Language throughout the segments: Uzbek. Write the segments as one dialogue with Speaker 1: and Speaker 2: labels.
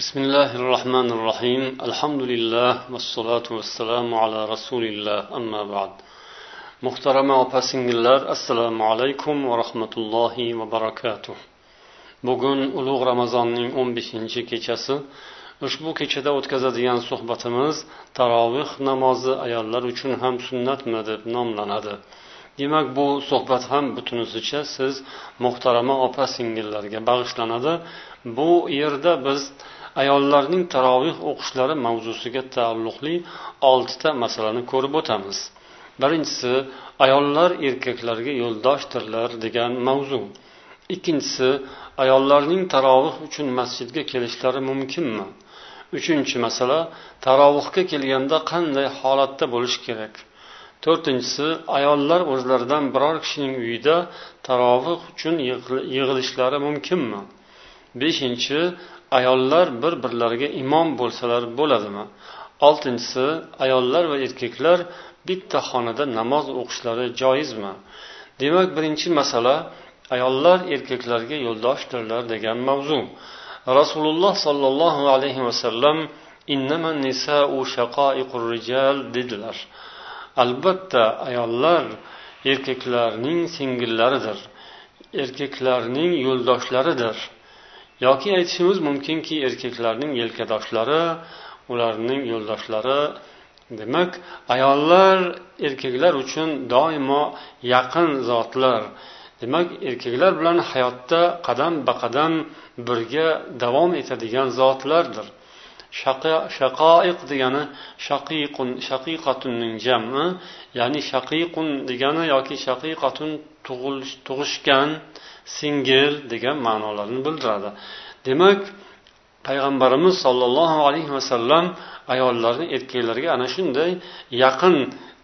Speaker 1: بسم الله الرحمن الرحيم الحمد لله والصلاة والسلام على رسول الله أما بعد muhtarama opa singillar assalomu alaykum va rahmatullohi va barakatuh bugun ulug' ramazonning o'n beshinchi kechasi ushbu kechada o'tkazadigan suhbatimiz taroveh namozi ayollar uchun ham sunnatmi deb nomlanadi demak bu suhbat ham butunicha siz muhtarama opa singillarga bag'ishlanadi bu yerda biz ayollarning taroveh o'qishlari mavzusiga taalluqli oltita masalani ko'rib o'tamiz. Birinchisi ayollar erkaklarga yo'ldoshdirlar degan mavzu. Ikkinchisi ayollarning taroveh uchun masjidga kelishlari mumkinmi? Uchinchi masala tarovihga kelganda qanday holatda bo'lish kerak? To'rtinchisi ayollar o'zlaridan biror kishining uyida taroveh uchun yig'ilishlari mumkinmi? Beshinchi ayollar bir birlariga imom bo'lsalar bo'ladimi? Oltinchisi ayollar va erkaklar bitta xonada namoz o'qishlari joizmi? Demak birinchi masala ayollar erkaklarga yo'ldoshdirlar degan mavzu. Rasululloh sollallohu alayhi vasallam dedilar. Albatta ayollar erkaklarning singillaridir erkaklarning yo'ldoshlaridir yoki aytishimiz mumkinki erkaklarning yelkadoshlari ularning yo'ldoshlari demak ayollar erkaklar uchun doimo yaqin zotlar. Demak erkaklar bilan hayotda qadam baqadam birga davom etadigan zotlardir. Shaqoiq degani shaqiqun shaqiqatunning jami ya'ni shaqiqun degani yoki shaqiqatun tug'ishgan singil degan ma'nolarni bildiradi. Demak payg'ambarimiz sollallohu alayhi vasallam ayollarni erkaklarga ana shunday yaqin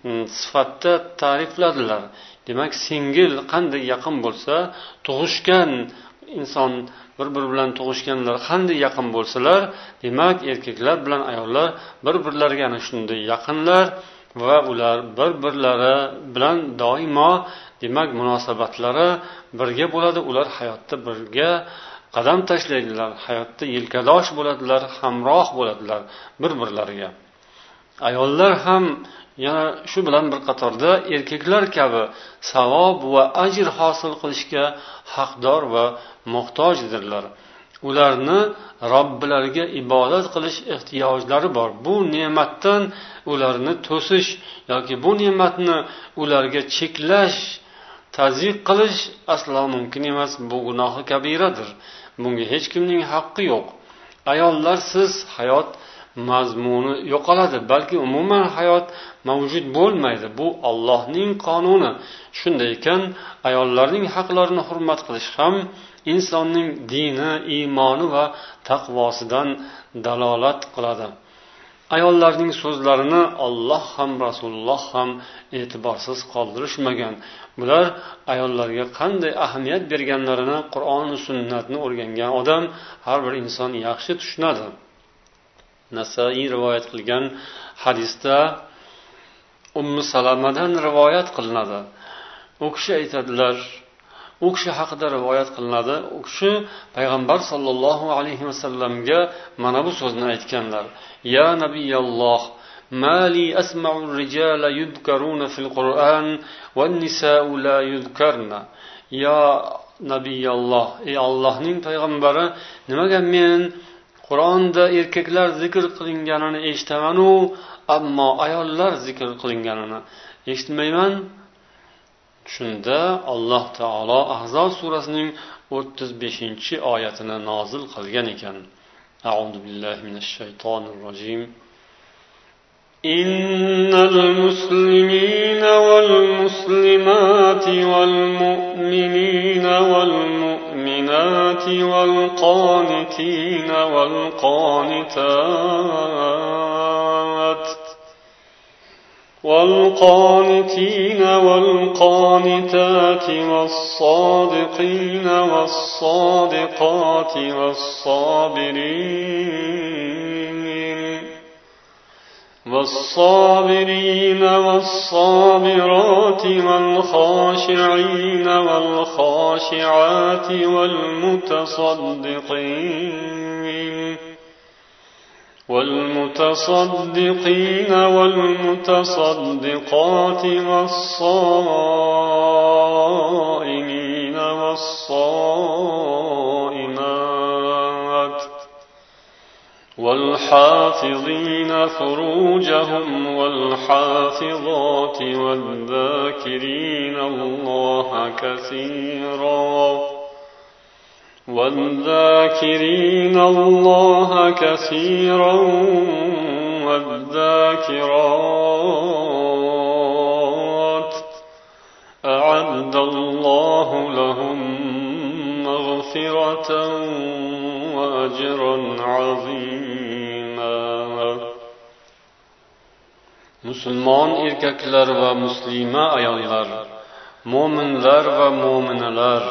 Speaker 1: mm, sifatda ta'rifladilar. Demak singil qanday yaqin bo'lsa tug'ishgan inson bir biri bilan tug'ishganlar qanday yaqin bo'lsalar demak erkaklar bilan ayollar bir birlariga ana shunday yaqinlar va ular bir birlari bilan doimo demak munosabatlari birga bo'ladi ular hayotda birga qadam tashlaydilar hayotda yelkadosh bo'ladilar hamroh bo'ladilar bir birlariga ayollar ham yana shu bilan bir qatorda erkaklar kabi savob va ajr hosil qilishga haqdor va muhtojdirlar. Ularni robbilariga ibodat qilish ehtiyojlari bor. Bu ne'matdan ularni to'sish yoki bu ne'matni ularga cheklash tazyiq qilish aslo mumkin emas bu gunohi kabiradir. Bunga hech kimning haqqi yo'q. Ayollarsiz hayot mazmuni yo'qoladi balki umuman hayot mavjud bo'lmaydi. Bu ollohning qonuni. Shunday ekan ayollarning haqlarini hurmat qilish ham insonning dini iymoni va taqvosidan dalolat qiladi. Ayollarning so'zlarini olloh ham rasululloh ham e'tiborsiz qoldirishmagan. Bular ayollarga qanday ahamiyat berganlarini qur'oni sunnatni o'rgangan odam har bir inson yaxshi tushunadi. Nasaiy rivoyat qilgan hadisda ummu salamadan rivoyat qilinadi. U kishi aytadilar u kishi haqida rivoyat qilinadi u kishi payg'ambar sollallohu alayhi vasallamga mana bu so'zni aytganlar ya nabiyalloh ما لي أسمع الرجال يذكرون في القرآن والنساء لا يذكرن يا نبي الله ey allohning payg'ambari nimaga men qur'onda erkaklar zikr qilinganini eshitamanu ammo ayollar zikr qilinganini eshitmayman shunda alloh taolo ahzob surasining o'ttiz beshinchi oyatini nozil qilgan ekan أعوذ بالله من الشيطان الرجيم إن المسلمين والمسلمات والمؤمنين والمؤمنات والقانتين والقانتات والقانتين والقانتات والصادقين والصادقات والصابرين والصابرين والصابرات والخاشعين والخاشعات والمتصدقين والمتصدقين والمتصدقات والصائمين والصائمات والحافظين فروجهم والحافظات والذاكرين الله كثيراً والذاكرين الله كثيرا والذاكرات. أعد الله لهم مغفرة وأجرا عظيما. musulmon erkaklar va muslima ayollar mo'minlar va mo'minalar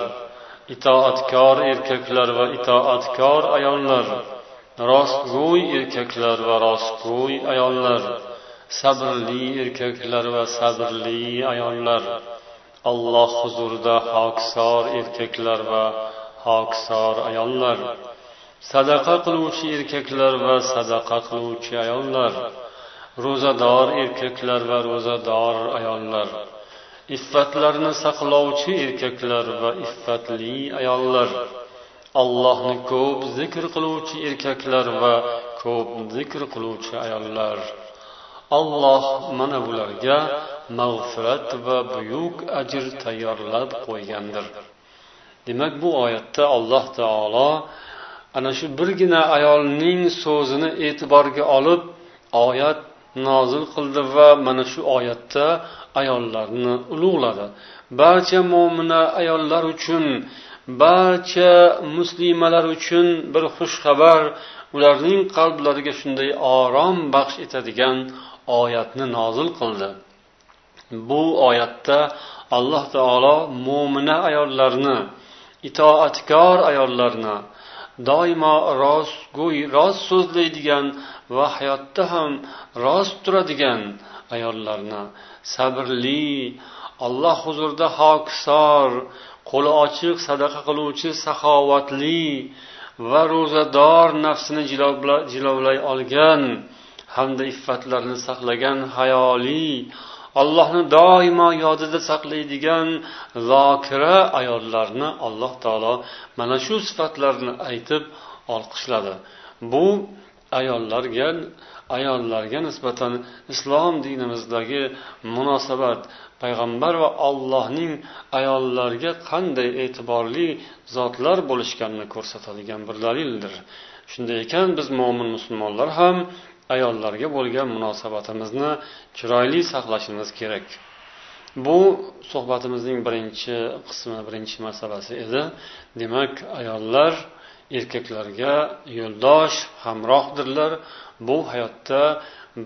Speaker 1: itoatkor erkaklar va itoatkor ayollar rostgo'y erkaklar va rostgo'y ayollar sabrli erkaklar va sabrli ayollar alloh huzurida hokisor erkaklar va hokisor ayollar sadaqa qiluvchi erkaklar va sadaqa qiluvchi ayollar ro'zador erkaklar va ro'zador ayollar. Iffatlarni saqlovchi erkaklar va iffatli ayollar. Allohni ko'p zikr qiluvchi erkaklar va ko'p zikr qiluvchi ayollar. Alloh mana bularga mag'firat va buyuk ajr tayyorlab qo'ygandir. Demak bu oyatda alloh taolo ana shu birgina ayolning so'zini e'tiborga olib oyat nozil qildi va mana shu oyatda ayollarni ulug'ladi. Barcha mo'mina ayollar uchun barcha muslimalar uchun bir xushxabar ularning qalblariga shunday orom baxsh etadigan oyatni nozil qildi. Bu oyatda alloh taolo mo'mina ayollarni itoatkor ayollarni doimo rostgo'y rost so'zlaydigan va hayotda ham rost turadigan ayollarni sabrli alloh huzurida hokisor qo'li ochiq sadaqa qiluvchi saxovatli va ro'zador nafsini jilovlay olgan hamda iffatlarini saqlagan hayoli allohni doimo yodida saqlaydigan zokira ayollarni alloh taolo mana shu sifatlarni aytib olqishladi. Bu ayollarga ayollarga nisbatan islom dinimizdagi munosabat payg'ambar va allohning ayollarga qanday e'tiborli zotlar bo'lishganini ko'rsatadigan bir dalildir. Shunday ekan biz mo'min musulmonlar ham ayollarga bo'lgan munosabatimizni chiroyli saqlashimiz kerak. Bu suhbatimizning birinchi qismi birinchi masalasi edi. Demak ayollar erkaklarga yo'ldosh hamrohdirlar. Bu hayotda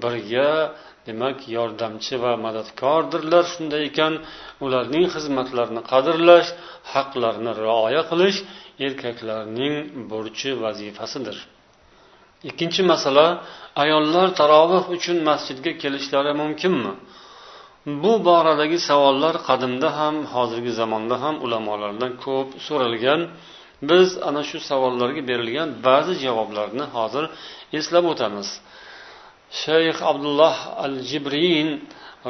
Speaker 1: birga demak yordamchi va madadkordirlar shunday ekan. Ularning xizmatlarini qadrlash haqlarini rioya qilish erkaklarning burchi vazifasidir. Ikkinchi masala ayollar taroveh uchun masjidga kelishlari mumkinmi? Bu boradagi savollar qadimda ham hozirgi zamonda ham ulamolardan ko'p so'ralgan. Biz ana shu savollarga berilgan ba'zi javoblarni hozir eslab o'tamiz shayx abdulloh al jibrin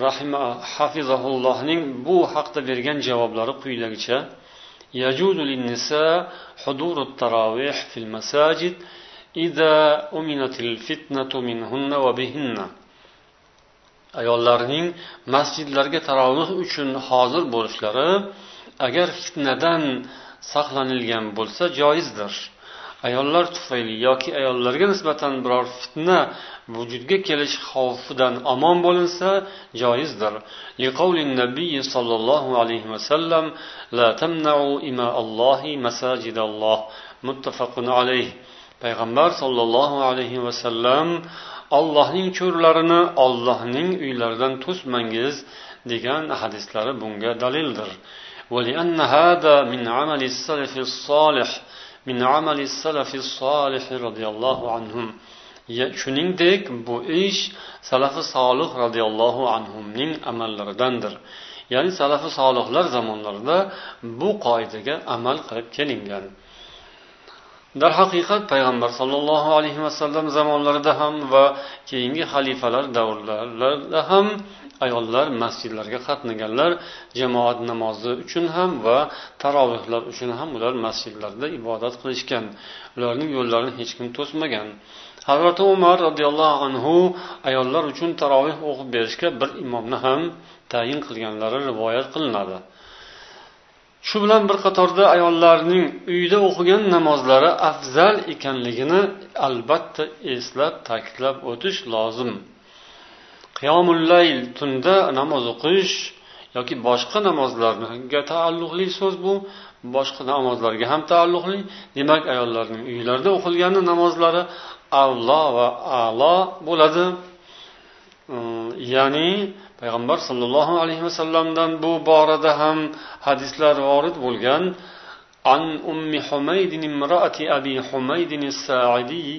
Speaker 1: rahima hafizahullohning bu haqda bergan javoblari quyidagicha يجوز للنساء حضور التراويح في المساجد إذا أمنت الفتنة منهن وبهن ayollarning masjidlarga taroveh uchun hozir bo'lishlari agar fitnadan saqlanilgan bo'lsa joizdir ayollar tufayli yoki ayollarga nisbatan biror fitna vujudga kelish xavfidan omon bo'linsa joizdir nabiy sollallohu alayhi vasallam la tamnau ima allohi masajidalloh muttafaqun alayh payg'ambar sollallohu alayhi vasallam ollohning cho'rlarini ollohning uylaridan to'smangiz degan hadislari bunga dalildir ولأن هذا من عمل السلف الصالح min amali salafi solihi roziyallohu anhum. Shuningdek bu ish salafi solih roziyallohu anhuning amallaridandir. Ya'ni salafi solihlar zamonlarida bu qoidaga amal qilib kelingan. Darhaqiqat payg'ambar sollallohu alayhi vasallam zamonlarida ham va keyingi xalifalar davrlarida ham ayollar masjidlarga qatnaganlar jamoat namozi uchun ham va tarovehlar uchun ham ular masjidlarda ibodat qilishgan. Ularning yo'llarini hech kim to'smagan. Hazrati umar roziyallohu anhu ayollar uchun taroveh o'qib berishga bir imomni ham tayin qilganlari rivoyat qilinadi. Shu bilan bir qatorda ayollarning uyda o'qigan namozlari afzal ekanligini albatta eslab ta'kidlab o'tish lozim. qiyomullayl tunda namoz o'qish yoki boshqa namozlarga taalluqli so'z bu boshqa namozlarga ham taalluqli demak ayollarning uylarida o'qilgan namozlari avlo va alo bo'ladi ya'ni payg'ambar sollallohu alayhi vasallamdan bu borada ham hadislar vorid bo'lgan عن أم حميد امرأة أبي حميد الساعدي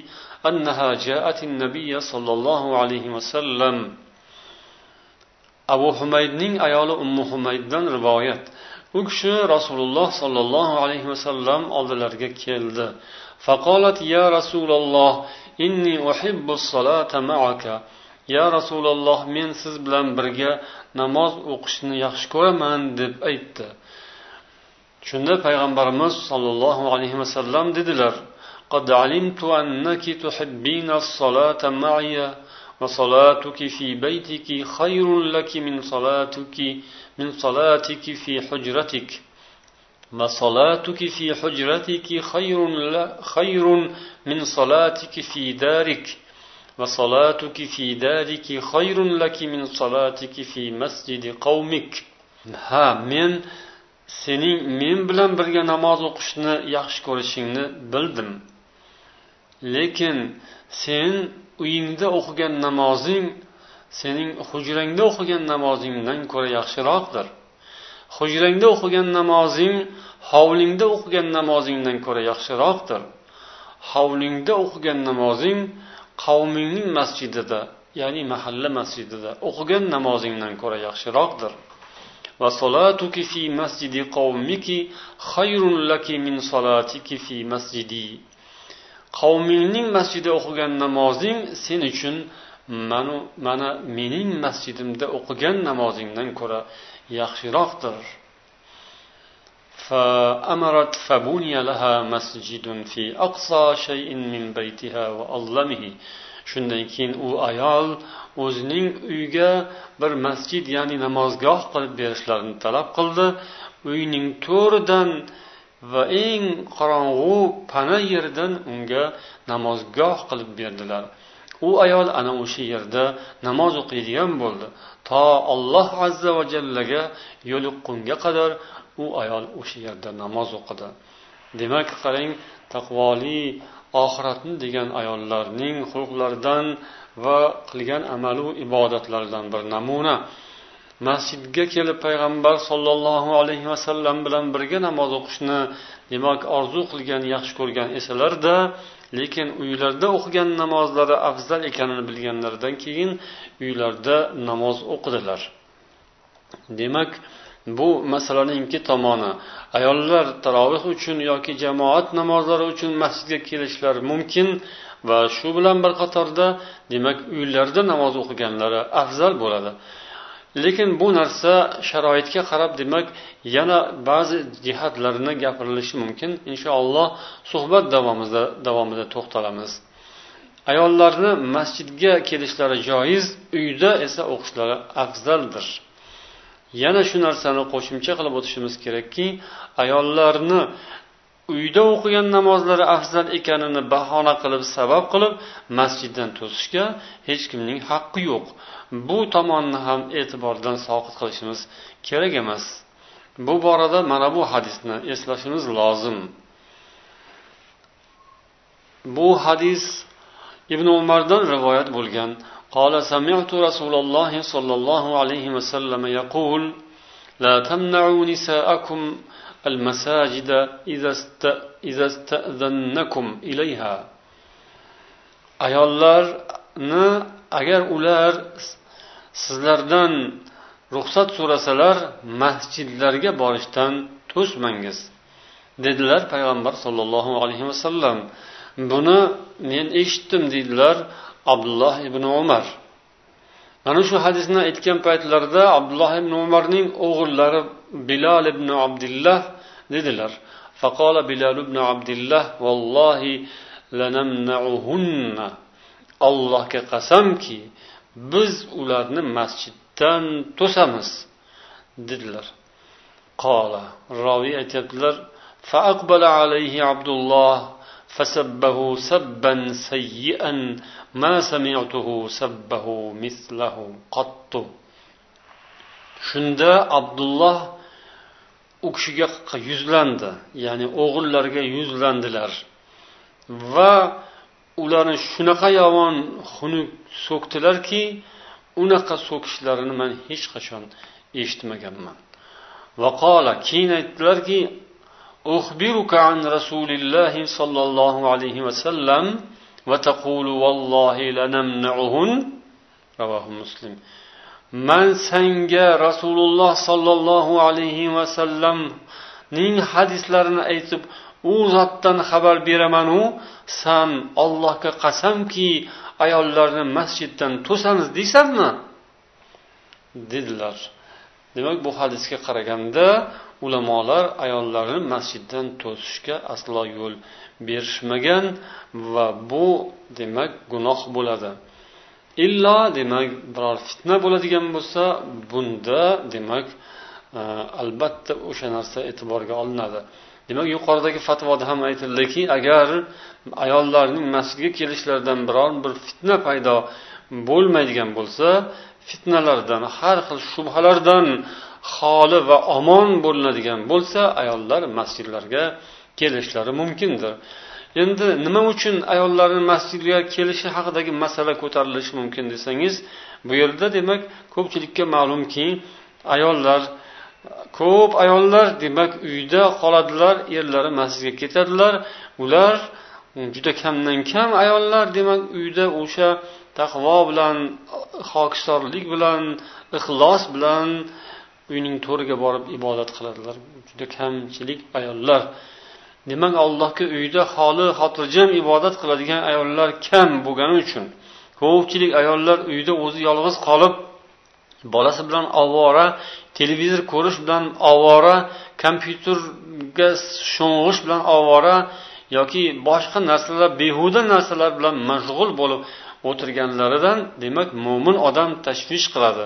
Speaker 1: أنها جاءت النبي صلى الله عليه وسلم abu humaydning ayoli ummu humayddan rivoyat u kishi rasululloh sollallohu alayhi vasallam oldilariga keldi faqolat ya rasululloh inni uhibbu solata ma'aka ya rasululloh men siz bilan birga namoz o'qishni yaxshi ko'raman deb aytdi shunda payg'ambarimiz sollallohu alayhi vasallam dedilar قد علمت أنك تحبين الصلاة معي وصلاتك في بيتك خير لك من صلاتك من صلاتك في حجرتك وصلاتك في حجرتك خير خير من صلاتك في دارك وصلاتك في دارك خير لك من صلاتك في مسجد قومك ha men sening men bilan birga namoz o'qishni yaxshi ko'rishingni bildim lekin sen uyingda o'qigan namozing sening hujrangda o'qigan namozingdan ko'ra yaxshiroqdir hujrangda o'qigan namozing hovlingda o'qigan namozingdan ko'ra yaxshiroqdir hovlingda o'qigan namozing qavmingning masjidida ya'ni mahalla masjidida o'qigan namozingdan ko'ra yaxshiroqdir وصلاتك في مسجد قومك خير لك من صلاتك في مسجدي qavmingning masjidida o'qigan namozing sen uchun manu mana mening masjidimda o'qigan namozingdan ko'ra yaxshiroqdir فأمرت فبني لها مسجد في أقصى شيء من بيتها وأظلمه shundan keyin u ayol o'zining uyiga bir masjid ya'ni namozgoh qilib berishlarini talab qildi uyning to'ridan va eng qorong'u pana yerdan unga namozgoh qilib berdilar. U ayol ana o'sha yerda namoz o'qiydigan bo'ldi. To alloh azza va jallaga yo'liqqunga qadar u ayol o'sha yerda namoz o'qidi. Demak qarang taqvoli oxiratni degan ayollarning xulqlaridan va qilgan amalu ibodatlaridan bir namuna. Masjidga kelib payg'ambar sollallohu alayhi vasallam bilan birga namoz o'qishni demak orzu qilgan yaxshi ko'rgan esalarda lekin uylarda o'qigan namozlari afzal ekanini bilganlaridan keyin uylarda namoz o'qidilar. Demak bu masalaning ikki tomoni ayollar taroveh uchun yoki jamoat namozlari uchun masjidga kelishlari mumkin va shu bilan bir qatorda demak uylarda namoz o'qiganlari afzal bo'ladi. Lekin bu narsa sharoitga qarab demak yana ba'zi jihatlarini gapirilishi mumkin. Inshaalloh suhbat davomida davomida to'xtalamiz. Ayollarni masjidga kelishlari joiz uyda esa o'qishlari afzaldir. Yana shu narsani qo'shimcha qilib o'tishimiz kerakki ayollarni uyda o'qigan namozlari afzal ekanini bahona qilib sabab qilib masjiddan to'sishga hech kimning haqqi yo'q bu tomonni ham e'tibordan soqit qilishimiz kerak emas bu borada mana bu hadisni eslashimiz lozim bu hadis ibn umardan rivoyat bo'lgan قال سمعت رسول الله صلى الله عليه وسلم يقول لا تمنعوا نساءكم المساجد إذا استأذنكم إليها ayollarni agar ular sizlardan ruxsat so'rasalar masjidlarga borishdan to'smangiz dedilar payg'ambar sollallohu alayhi vasallam buni men eshitdim deydilar abdulloh ibn umar mana shu hadisni aytgan paytlarida abdulloh ibn umarning o'g'illari bilal ibn abdullah dedilar فقال بلال بن عبد الله والله لنمنعهن allohga qasamki biz ularni masjiddan to'samiz dedilar qola roviy aytyaptilar فأقبل عليه عبد الله فسبه سبا سيئا ما سمعته سبه مثله قط shunda abdulloh u kishiga yuzlandi ya'ni o'g'illarga yuzlandilar va ularni shunaqa yomon xunuk so'kdilarki unaqa so'kishlarini man hech qachon eshitmaganman vaqola keyin aytdilarki أخبرك عن رسول الله صلى الله عليه وسلم وتقول والله لنمنعهن رواه مسلم man sanga rasululloh sollallohu alayhi vasallamning hadislarini aytib u zotdan xabar beramanu san ollohga qasamki ayollarni masjiddan to'samiz deysanmi? Dedilar. Demak bu hadisga qaraganda ulamolar ayollarni masjiddan to'sishga aslo yo'l berishmagan va bu demak gunoh bo'ladi. Illo demak biror fitna bo'ladigan bo'lsa bunda demak e, albatta o'sha narsa e'tiborga olinadi. Demak yuqoridagi fatvoda ham aytildiki agar ayollarning masjidga kelishlaridan biron bir fitna paydo bo'lmaydigan bo'lsa fitnalardan har xil shubhalardan xoli va omon bo'linadigan bo'lsa ayollar masjidlarga kelishlari mumkindir. Endi nima uchun ayollarni masjidga kelishi haqidagi masala ko'tarilishi mumkin desangiz bu yerda demak ko'pchilikka ma'lumki ayollar ko'p ayollar demak uyda qoladilar erlari masjidga ketadilar. Ular juda kamdan kam ayollar demak uyda o'sha taqvo bilan hokisorlik bilan ixlos bilan uyning to'riga borib ibodat qiladilar. Juda kamchilik ayollar. Demak allohga uyda xoli xotirjam ibodat qiladigan ayollar kam bo'lgani uchun ko'pchilik ayollar uyda o'zi yolg'iz qolib bolasi bilan ovora televizor ko'rish bilan ovora kompyuterga sho'ng'ish bilan ovora yoki boshqa narsalar behuda narsalar bilan mashg'ul bo'lib o'tirganlaridan demak mo'min odam tashvish qiladi.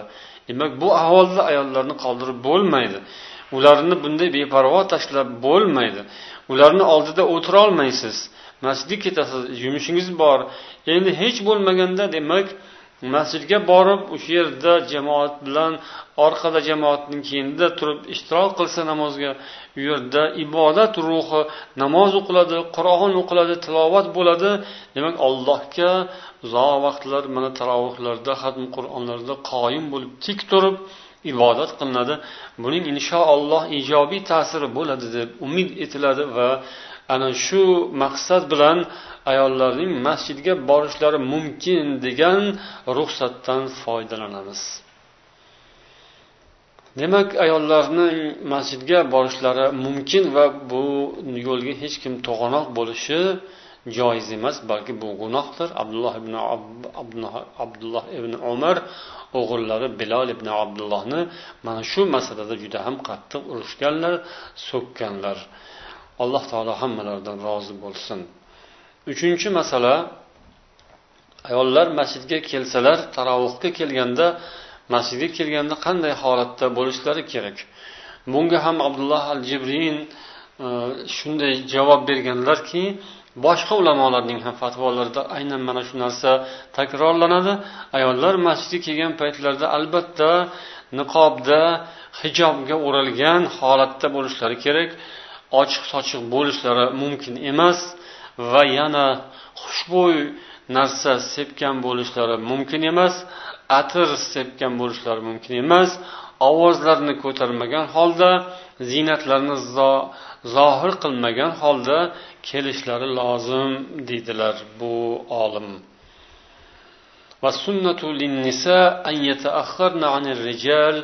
Speaker 1: Demak bu ahvolda ayollarni qoldirib bo'lmaydi. Ularni bunday beparvo tashlab bo'lmaydi. Ularni oldida o'tirolmaysiz. Masjidga ketasiz yumushingiz bor. Endi hech bo'lmaganda demak masjidga borib o'sha yerda jamoat bilan orqada jamoatning keyinida turib ishtirok qilsa namozga u yerda ibodat ruhi namoz o'qiladi qur'on o'qiladi tilovat bo'ladi. Demak allohga uzoq vaqtlar mana tarovihlarda hatm qur'onlarda qoyim bo'lib tik turib ibodat qilinadi. Buning inshaalloh ijobiy ta'siri bo'ladi deb umid etiladi va ana shu maqsad bilan ayollarning masjidga borishlari mumkin degan ruxsatdan foydalanamiz. Demak ayollarning masjidga borishlari mumkin va bu yo'lga hech kim to'g'anoq bo'lishi joiz emas balki bu gunohdir. Abdulloh ibn abdulloh ibn umar o'g'illari bilol ibn abdullohni mana shu masalada juda ham qattiq urushganlar so'kkanlar. Alloh taolo hammalaridan rozi bo'lsin. Uchinchi masala ayollar masjidga kelsalar tarovihga kelganda masjidga kelganda qanday holatda bo'lishlari kerak? Bunga ham abdulloh al jibrin e, shunday javob berganlarki boshqa ulamolarning ham fatvolarida aynan mana shu narsa takrorlanadi. Ayollar masjidga kelgan paytlarida albatta niqobda hijobga o'ralgan holatda bo'lishlari kerak. Ochiq sochiq bo'lishlari mumkin emas va yana xushbo'y narsa sepgan bo'lishlari mumkin emas atir sepgan bo'lishlari mumkin emas ovozlarini ko'tarmagan holda ziynatlarni zohir qilmagan holda kelishlari lozim deydilar bu olim والسنة للنساء أن يتأخرن عن الرجال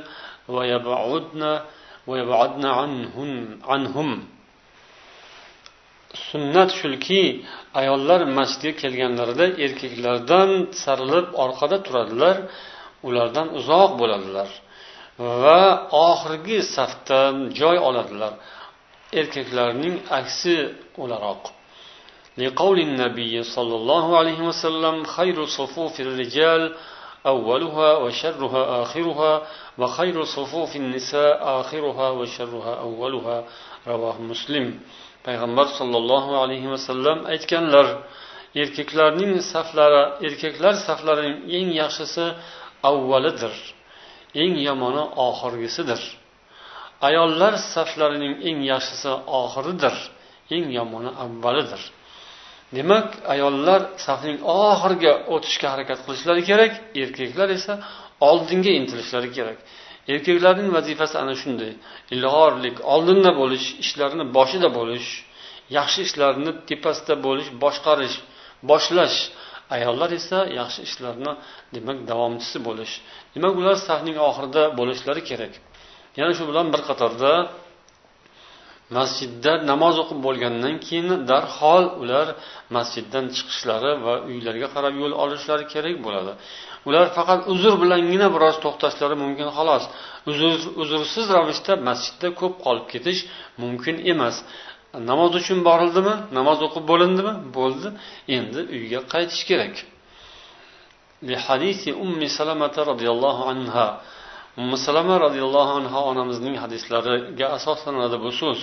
Speaker 1: ويبعدن ويبعدن عنهن عنهم sunnat shuki ayollar masjidga kelganlarida erkaklardan tisarilib orqada turadilar ulardan uzoq bo'ladilar va oxirgi safdan joy oladilar erkaklarning aksi o'laroq لقول النبي صلى الله عليه وسلم خير صفوف الرجال أولها وشرها آخرها وخير صفوف النساء آخرها وشرها أولها رواه مسلم payg'ambar sollallohu alayhi vasallam aytganlar erkaklarning saflari erkaklar saflarining eng yaxshisi avvalidir eng yomoni oxirgisidir. Ayollar saflarining eng yaxshisi oxiridir eng yomoni avvalidir. Demak ayollar safning oxiriga o'tishga harakat qilishlari kerak erkaklar esa oldinga intilishlari kerak. Erkaklarning vazifasi ana shunday. Ilg'orlik oldinda bo'lish ishlarni boshida bo'lish yaxshi ishlarni tepasida bo'lish boshqarish boshlash ayollar esa yaxshi ishlarni demak davomchisi bo'lish. Demak ular safning oxirida bo'lishlari kerak. Yana shu bilan bir qatorda masjidda namoz o'qib bo'lgandan keyin darhol ular masjiddan chiqishlari va uylariga qarab yo'l olishlari kerak bo'ladi. Ular faqat uzr bilangina biroz to'xtashlari mumkin xolos. Uzr uzrsiz ravishda masjidda ko'p qolib ketish mumkin emas. namoz uchun borildimi namoz o'qib bo'lindimi bo'ldi endi uyga qaytish kerak hadisi ummi salamata roziyallohu anha ummu salama roziyallohu anhu onamizning hadislariga asoslanadi bu so'z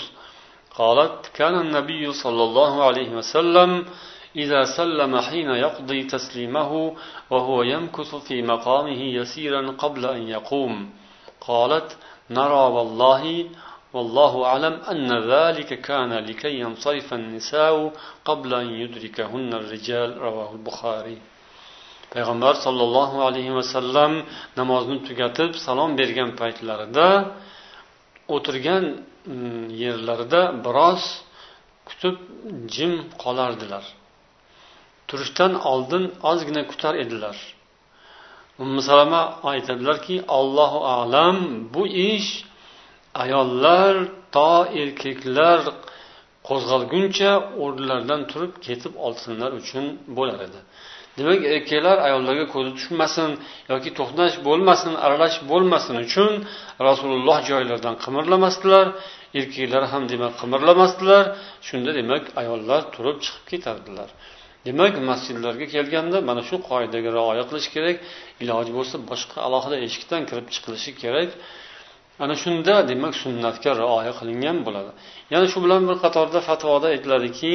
Speaker 1: قالت كان النبي صلى الله عليه وسلم إذا سلم حين يقضي تسليمه وهو يمكث في مقامه يسيرا قبل أن يقوم قالت نرى والله والله أعلم أن ذلك كان لكي ينصرف النساء قبل أن يدركهن الرجال رواه البخاري payg'ambar sollallohu alayhi vasallam namozni tugatib salom bergan paytlarida o'tirgan yerlarida biroz kutib jim qolardilar turishdan oldin ozgina kutar edilar ummu salama aytadilarki allohu alam bu ish ayollar to erkaklar qo'zg'alguncha o'rnlaridan turib ketib olsinlar uchun bo'lar edi. Demak erkaklar ayollarga ko'zi tushmasin yoki to'qnash bo'lmasin aralash bo'lmasin uchun rasululloh joylaridan qimirlamasdilar erkaklar ham demak qimirlamasdilar. Shunda demak ayollar turib chiqib ketardilar. Demak masjidlarga kelganda mana shu qoidaga rioya qilish kerak iloji bo'lsa boshqa alohida eshikdan kirib chiqilishi kerak. Ana shunda demak sunnatga rioya qilingan bo'ladi. Yana shu bilan bir qatorda fatvoda aytiladiki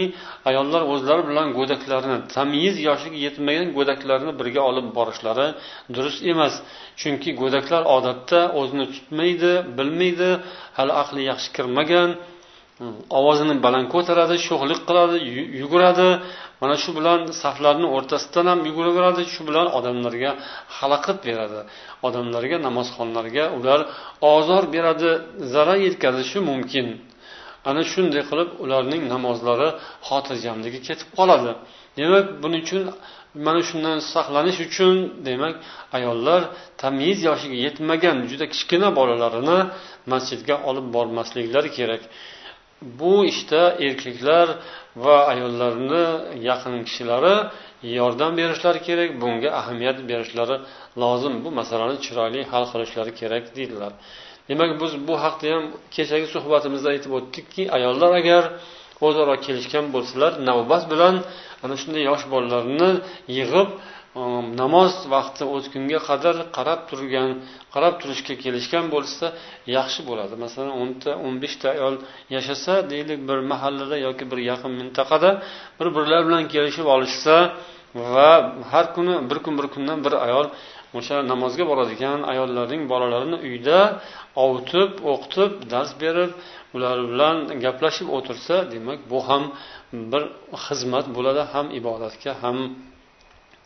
Speaker 1: ayollar o'zlari bilan go'daklarini tamyiz yoshiga yetmagan go'daklarni birga olib borishlari durust emas. Chunki go'daklar odatda o'zini tutmaydi bilmaydi hali aqli yaxshi kirmagan ovozini baland ko'taradi sho'xlik qiladi yuguradi. Mana shu bilan saflarni o'rtasidan ham yuguraveradi shu bilan odamlarga xalaqit beradi. Odamlarga namozxonlarga ular ozor beradi zarar yetkazishi mumkin. Ana shunday qilib ularning namozlari xotirjamligi ketib qoladi. Demak buning uchun mana shundan saqlanish uchun demak ayollar tamyiz yoshiga yetmagan juda kichkina bolalarini masjidga olib bormasliklari kerak. Bu ishda erkaklar va ayollarni yaqin kishilari yordam berishlari kerak bunga ahamiyat berishlari lozim. Bu masalani chiroyli hal qilishlari kerak deydilar. Demak biz bu haqda ham kechagi suhbatimizda aytib o'tdikki ayollar agar o'zaro kelishgan bo'lsalar navbat bilan ana shunday yosh bolalarni yig'ib namoz vaqti o'tgunga qadar qarab turgan qarab turishga kelishgan bo'lsa yaxshi bo'ladi. Masalan o'nta o'n beshta ayol yashasa deylik bir mahallada yoki bir yaqin mintaqada bir birlari bilan kelishib olishsa va har kuni bir kun bir kundan bir ayol o'sha namozga boradigan ayollarning bolalarini uyda ovutib o'qitib dars berib ular bilan gaplashib o'tirsa demak bu ham bir xizmat bo'ladi ham ibodatga ham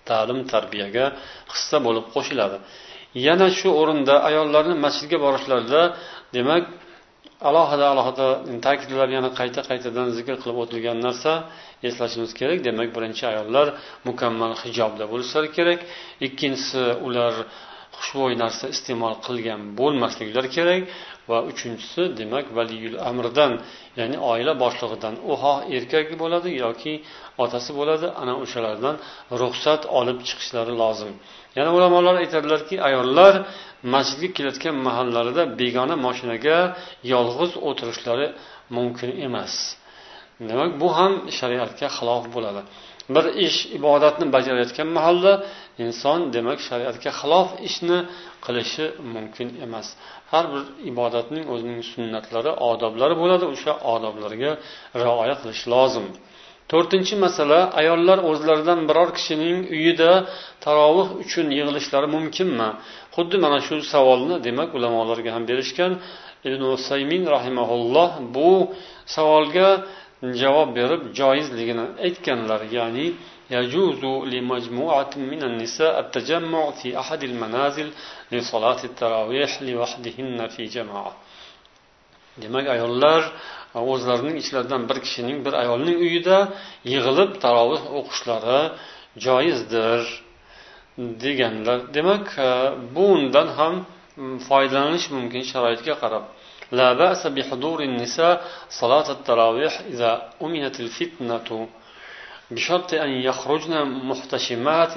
Speaker 1: ta'lim tarbiyaga hissa bo'lib qo'shiladi. Yana shu o'rinda ayollarni masjidga borishlarida demak alohida alohida ta'kidlab yana qayta qaytadan zikr qilib o'tilgan narsa eslashimiz kerak. Demak birinchi ayollar mukammal hijobda bo'lishlari kerak. Ikkinchisi ular xushbo'y narsa iste'mol qilgan bo'lmasliklari kerak va uchinchisi demak valiyul amrdan ya'ni oila boshlig'idan u xoh erkak bo'ladi yoki otasi bo'ladi ana o'shalardan ruxsat olib chiqishlari lozim. Yana ulamolar aytadilarki ayollar masjidga kelayotgan mahallarida begona moshinaga yolg'iz o'tirishlari mumkin emas. Demak bu ham shariatga xilof bo'ladi. Bir ish ibodatni bajarayotgan mahalda inson demak shariatga xilof ishni qilishi mumkin emas. Har bir ibodatning o'zining sunnatlari odoblari bo'ladi o'sha odoblarga rioya qilish lozim. To'rtinchi masala ayollar o'zlaridan biror kishining uyida tarovih uchun yig'ilishlari mumkinmi? Xuddi mana shu savolni demak ulamolarga ham berishgan ibn usaymin rahimaulloh bu savolga javob berib joizligini aytganlar ya'ni يجوز لمجموعة من النساء التجمع في أحد المنازل لصلاة التراويح لوحدهن في جماعة demak ayollar o'zlarining ichlaridan bir kishining bir ayolning uyida yig'ilib taroveh o'qishlari joizdir deganlar demak bundan ham foydalanish mumkin sharoitga qarab لا بأس بحضور النساء صلاة التراويح إذا أمنت الفتنة بشرط أن يخرجن محتشمات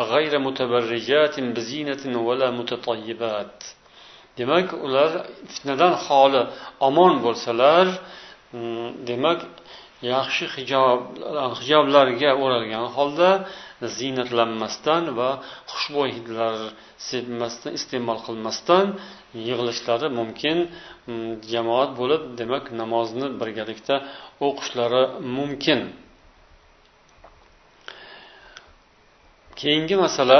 Speaker 1: غير متبرجات بزينة ولا متطيبات demak ular fitnadan xoli omon bo'lsalar demak yaxshi hijob hijoblarga o'ralgan holda ziynatlanmasdan va xushbo'y hidlar sepmasdan iste'mol qilmasdan yig'ilishlari mumkin mm, jamoat bo'lib demak namozni birgalikda o'qishlari mumkin. Keyingi masala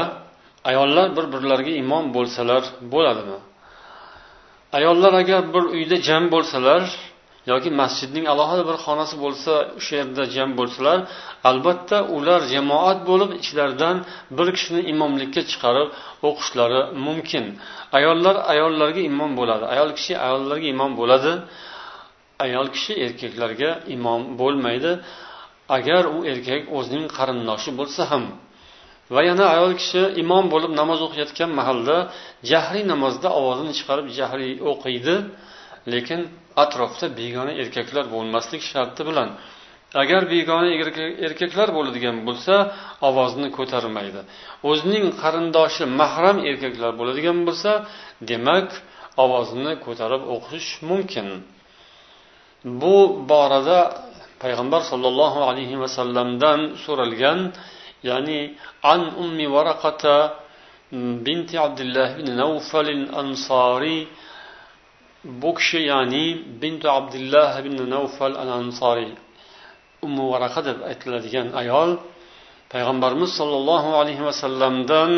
Speaker 1: ayollar bir birlariga imom bo'lsalar bo'ladimi? Ayollar agar bir uyda jam bo'lsalar yoki masjidning alohida bir xonasi bo'lsa o'sha yerda jam bo'lsalar albatta ular jamoat bo'lib ichlaridan bir kishini imomlikka chiqarib o'qishlari mumkin. Ayollar ayollarga imom bo'ladi. Ayol kishi ayollarga imom bo'ladi. Ayol kishi erkaklarga imom bo'lmaydi. Agar u erkak o'zining qarindoshi bo'lsa ham. Va yana ayol kishi imom bo'lib namoz o'qiyotgan mahalda jahriy namozda ovozini chiqarib jahriy o'qiydi. Lekin atrofda begona erkaklar bo'lmaslik sharti bilan agar begona erkaklar bo'ladigan bo'lsa ovozini ko'tarmaydi. O'zining qarindoshi mahram erkaklar bo'ladigan bo'lsa demak ovozini ko'tarib o'qish mumkin. Bu borada payg'ambar sollallohu alayhi vasallamdan so'ralgan ya'ni an ummi varaqata binti abdullah ibn navfal ansoriy bu kishi ya'ni bintu abdulloh ibn navfal al ansoriy ummu varaqa deb aytiladigan ayol payg'ambarimiz sollallohu alayhi vasallamdan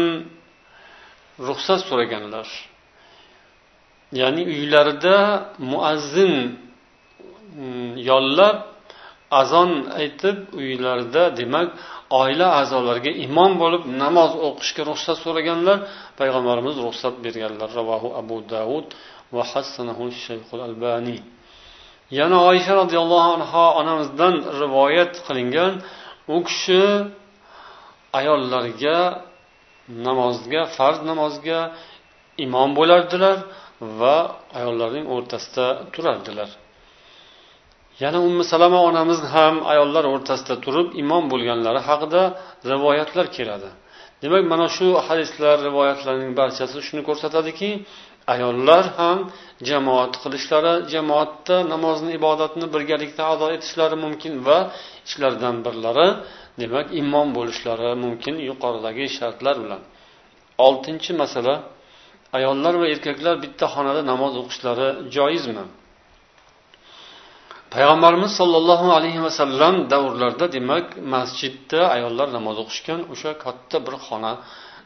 Speaker 1: ruxsat so'raganlar. Ya'ni uylarida muazzin mm, yollab azon aytib uylarida demak oila a'zolariga imom bo'lib namoz o'qishga ruxsat so'raganlar payg'ambarimiz ruxsat berganlar. Ravohu abu davud va hassanahu yana oysha roziyallohu anhu onamizdan rivoyat qilingan. U kishi ayollarga namozga farz namozga imom bo'lardilar va ayollarning o'rtasida turardilar. Yana ummu salama onamiz ham ayollar o'rtasida turib imom bo'lganlari haqida rivoyatlar keladi. Demak mana shu hadislar rivoyatlarning barchasi shuni ko'rsatadiki ayollar ham jamoat qilishlari jamoatda namozni ibodatni birgalikda ado etishlari mumkin va ichlaridan birlari demak imom bo'lishlari mumkin yuqoridagi shartlar bilan. Oltinchi masala ayollar va erkaklar bitta xonada namoz o'qishlari joizmi? Payg'ambarimiz sollallohu alayhi vasallam davrlarida demak masjidda ayollar namoz o'qishgan o'sha katta bir xona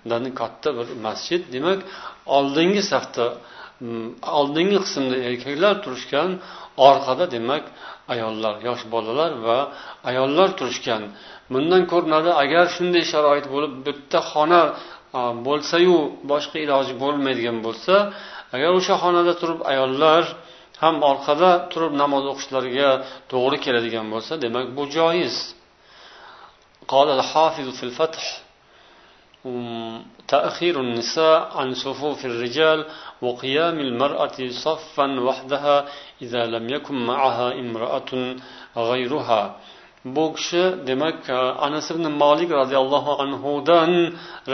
Speaker 1: xonadan katta bir masjid demak oldingi safda mm, oldingi qismda erkaklar turishgan orqada demak ayollar yosh bolalar va ayollar turishgan bundan ko'rinadi agar shunday sharoit bo'lib bitta xona bo'lsayu boshqa iloji bo'lmaydigan bo'lsa agar o'sha xonada turib ayollar ham orqada turib namoz o'qishlariga to'g'ri keladigan bo'lsa demak bu joiz قال الحافظ في الفتح تأخير النساء عن صفوف الرجال وقيام المرأة صفا وحدها إذا لم يكن معها امرأة غيرها bu kishi demak anas ibn molik roziyallohu anhudan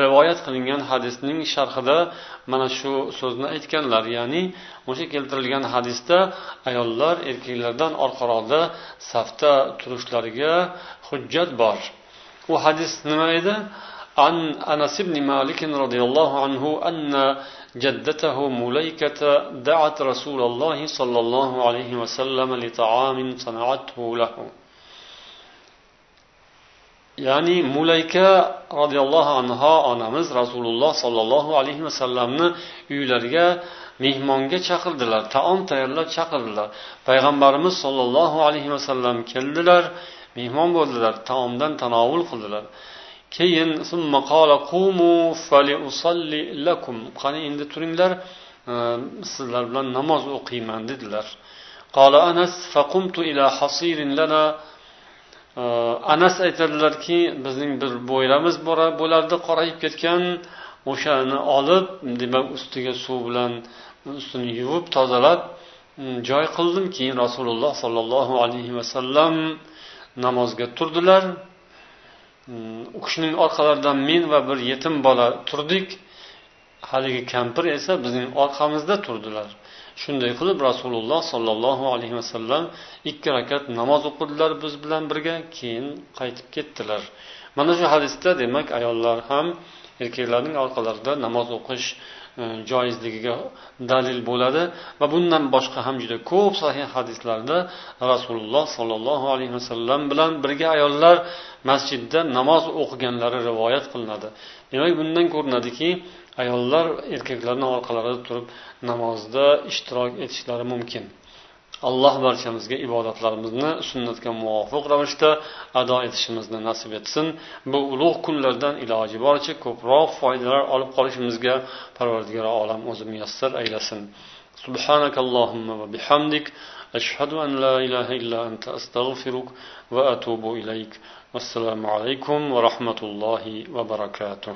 Speaker 1: rivoyat qilingan hadisning sharhida mana shu so'zni aytganlar ya'ni o'sha keltirilgan hadisda ayollar erkaklardan orqaroqda safda turishlariga hujjat bor u hadis nima edi عن أنس بن مالك رضي الله عنه أن جدته مليكة دعت رسول الله صلى الله عليه وسلم لطعام صنعته له ya'ni mulayka roziyallohu anhu onamiz rasululloh sollallohu alayhi vasallamni uylariga mehmonga chaqirdilar taom tayyorlab chaqirdilar payg'ambarimiz sollallohu alayhi vasallam keldilar mehmon bo'ldilar taomdan tanovul qildilar keyin qani endi turinglar sizlar bilan namoz o'qiyman dedilar قال أنس فقمت إلى حصير لنا anas aytadilarki bizning bir bo'yramiz bo'lardi qorayib ketgan o'shani olib demak ustiga suv bilan ustini yuvib tozalab joy qildim keyin rasululloh sollallohu alayhi vasallam namozga turdilar U kishining orqalaridan men va bir yetim bola turdik haligi kampir esa bizning orqamizda turdilar shunday qilib rasululloh sollallohu alayhi vasallam ikki rakat namoz o'qidilar biz bilan birga keyin qaytib ketdilar mana shu hadisda demak ayollar ham erkaklarning orqalarida namoz o'qish E, joizligiga dalil bo'ladi va bundan boshqa ham juda ko'p sahih hadislarda rasululloh sollallohu alayhi vasallam bilan birga ayollar masjidda namoz o'qiganlari rivoyat qilinadi. Demak bundan ko'rinadiki ayollar erkaklarni orqalarida turib namozda ishtirok etishlari mumkin. alloh barchamizga ibodatlarimizni sunnatga muvofiq ravishda ado etishimizni nasib etsin bu ulug' kunlardan iloji boricha ko'proq foydalar olib qolishimizga parvardigor olam o'zi muyassar aylasin سبحانك اللهم وبحمدك أشهد أن لا إله إلا أنت أستغفرك وأتوب إليك والسلام عليكم ورحمة الله وبركاته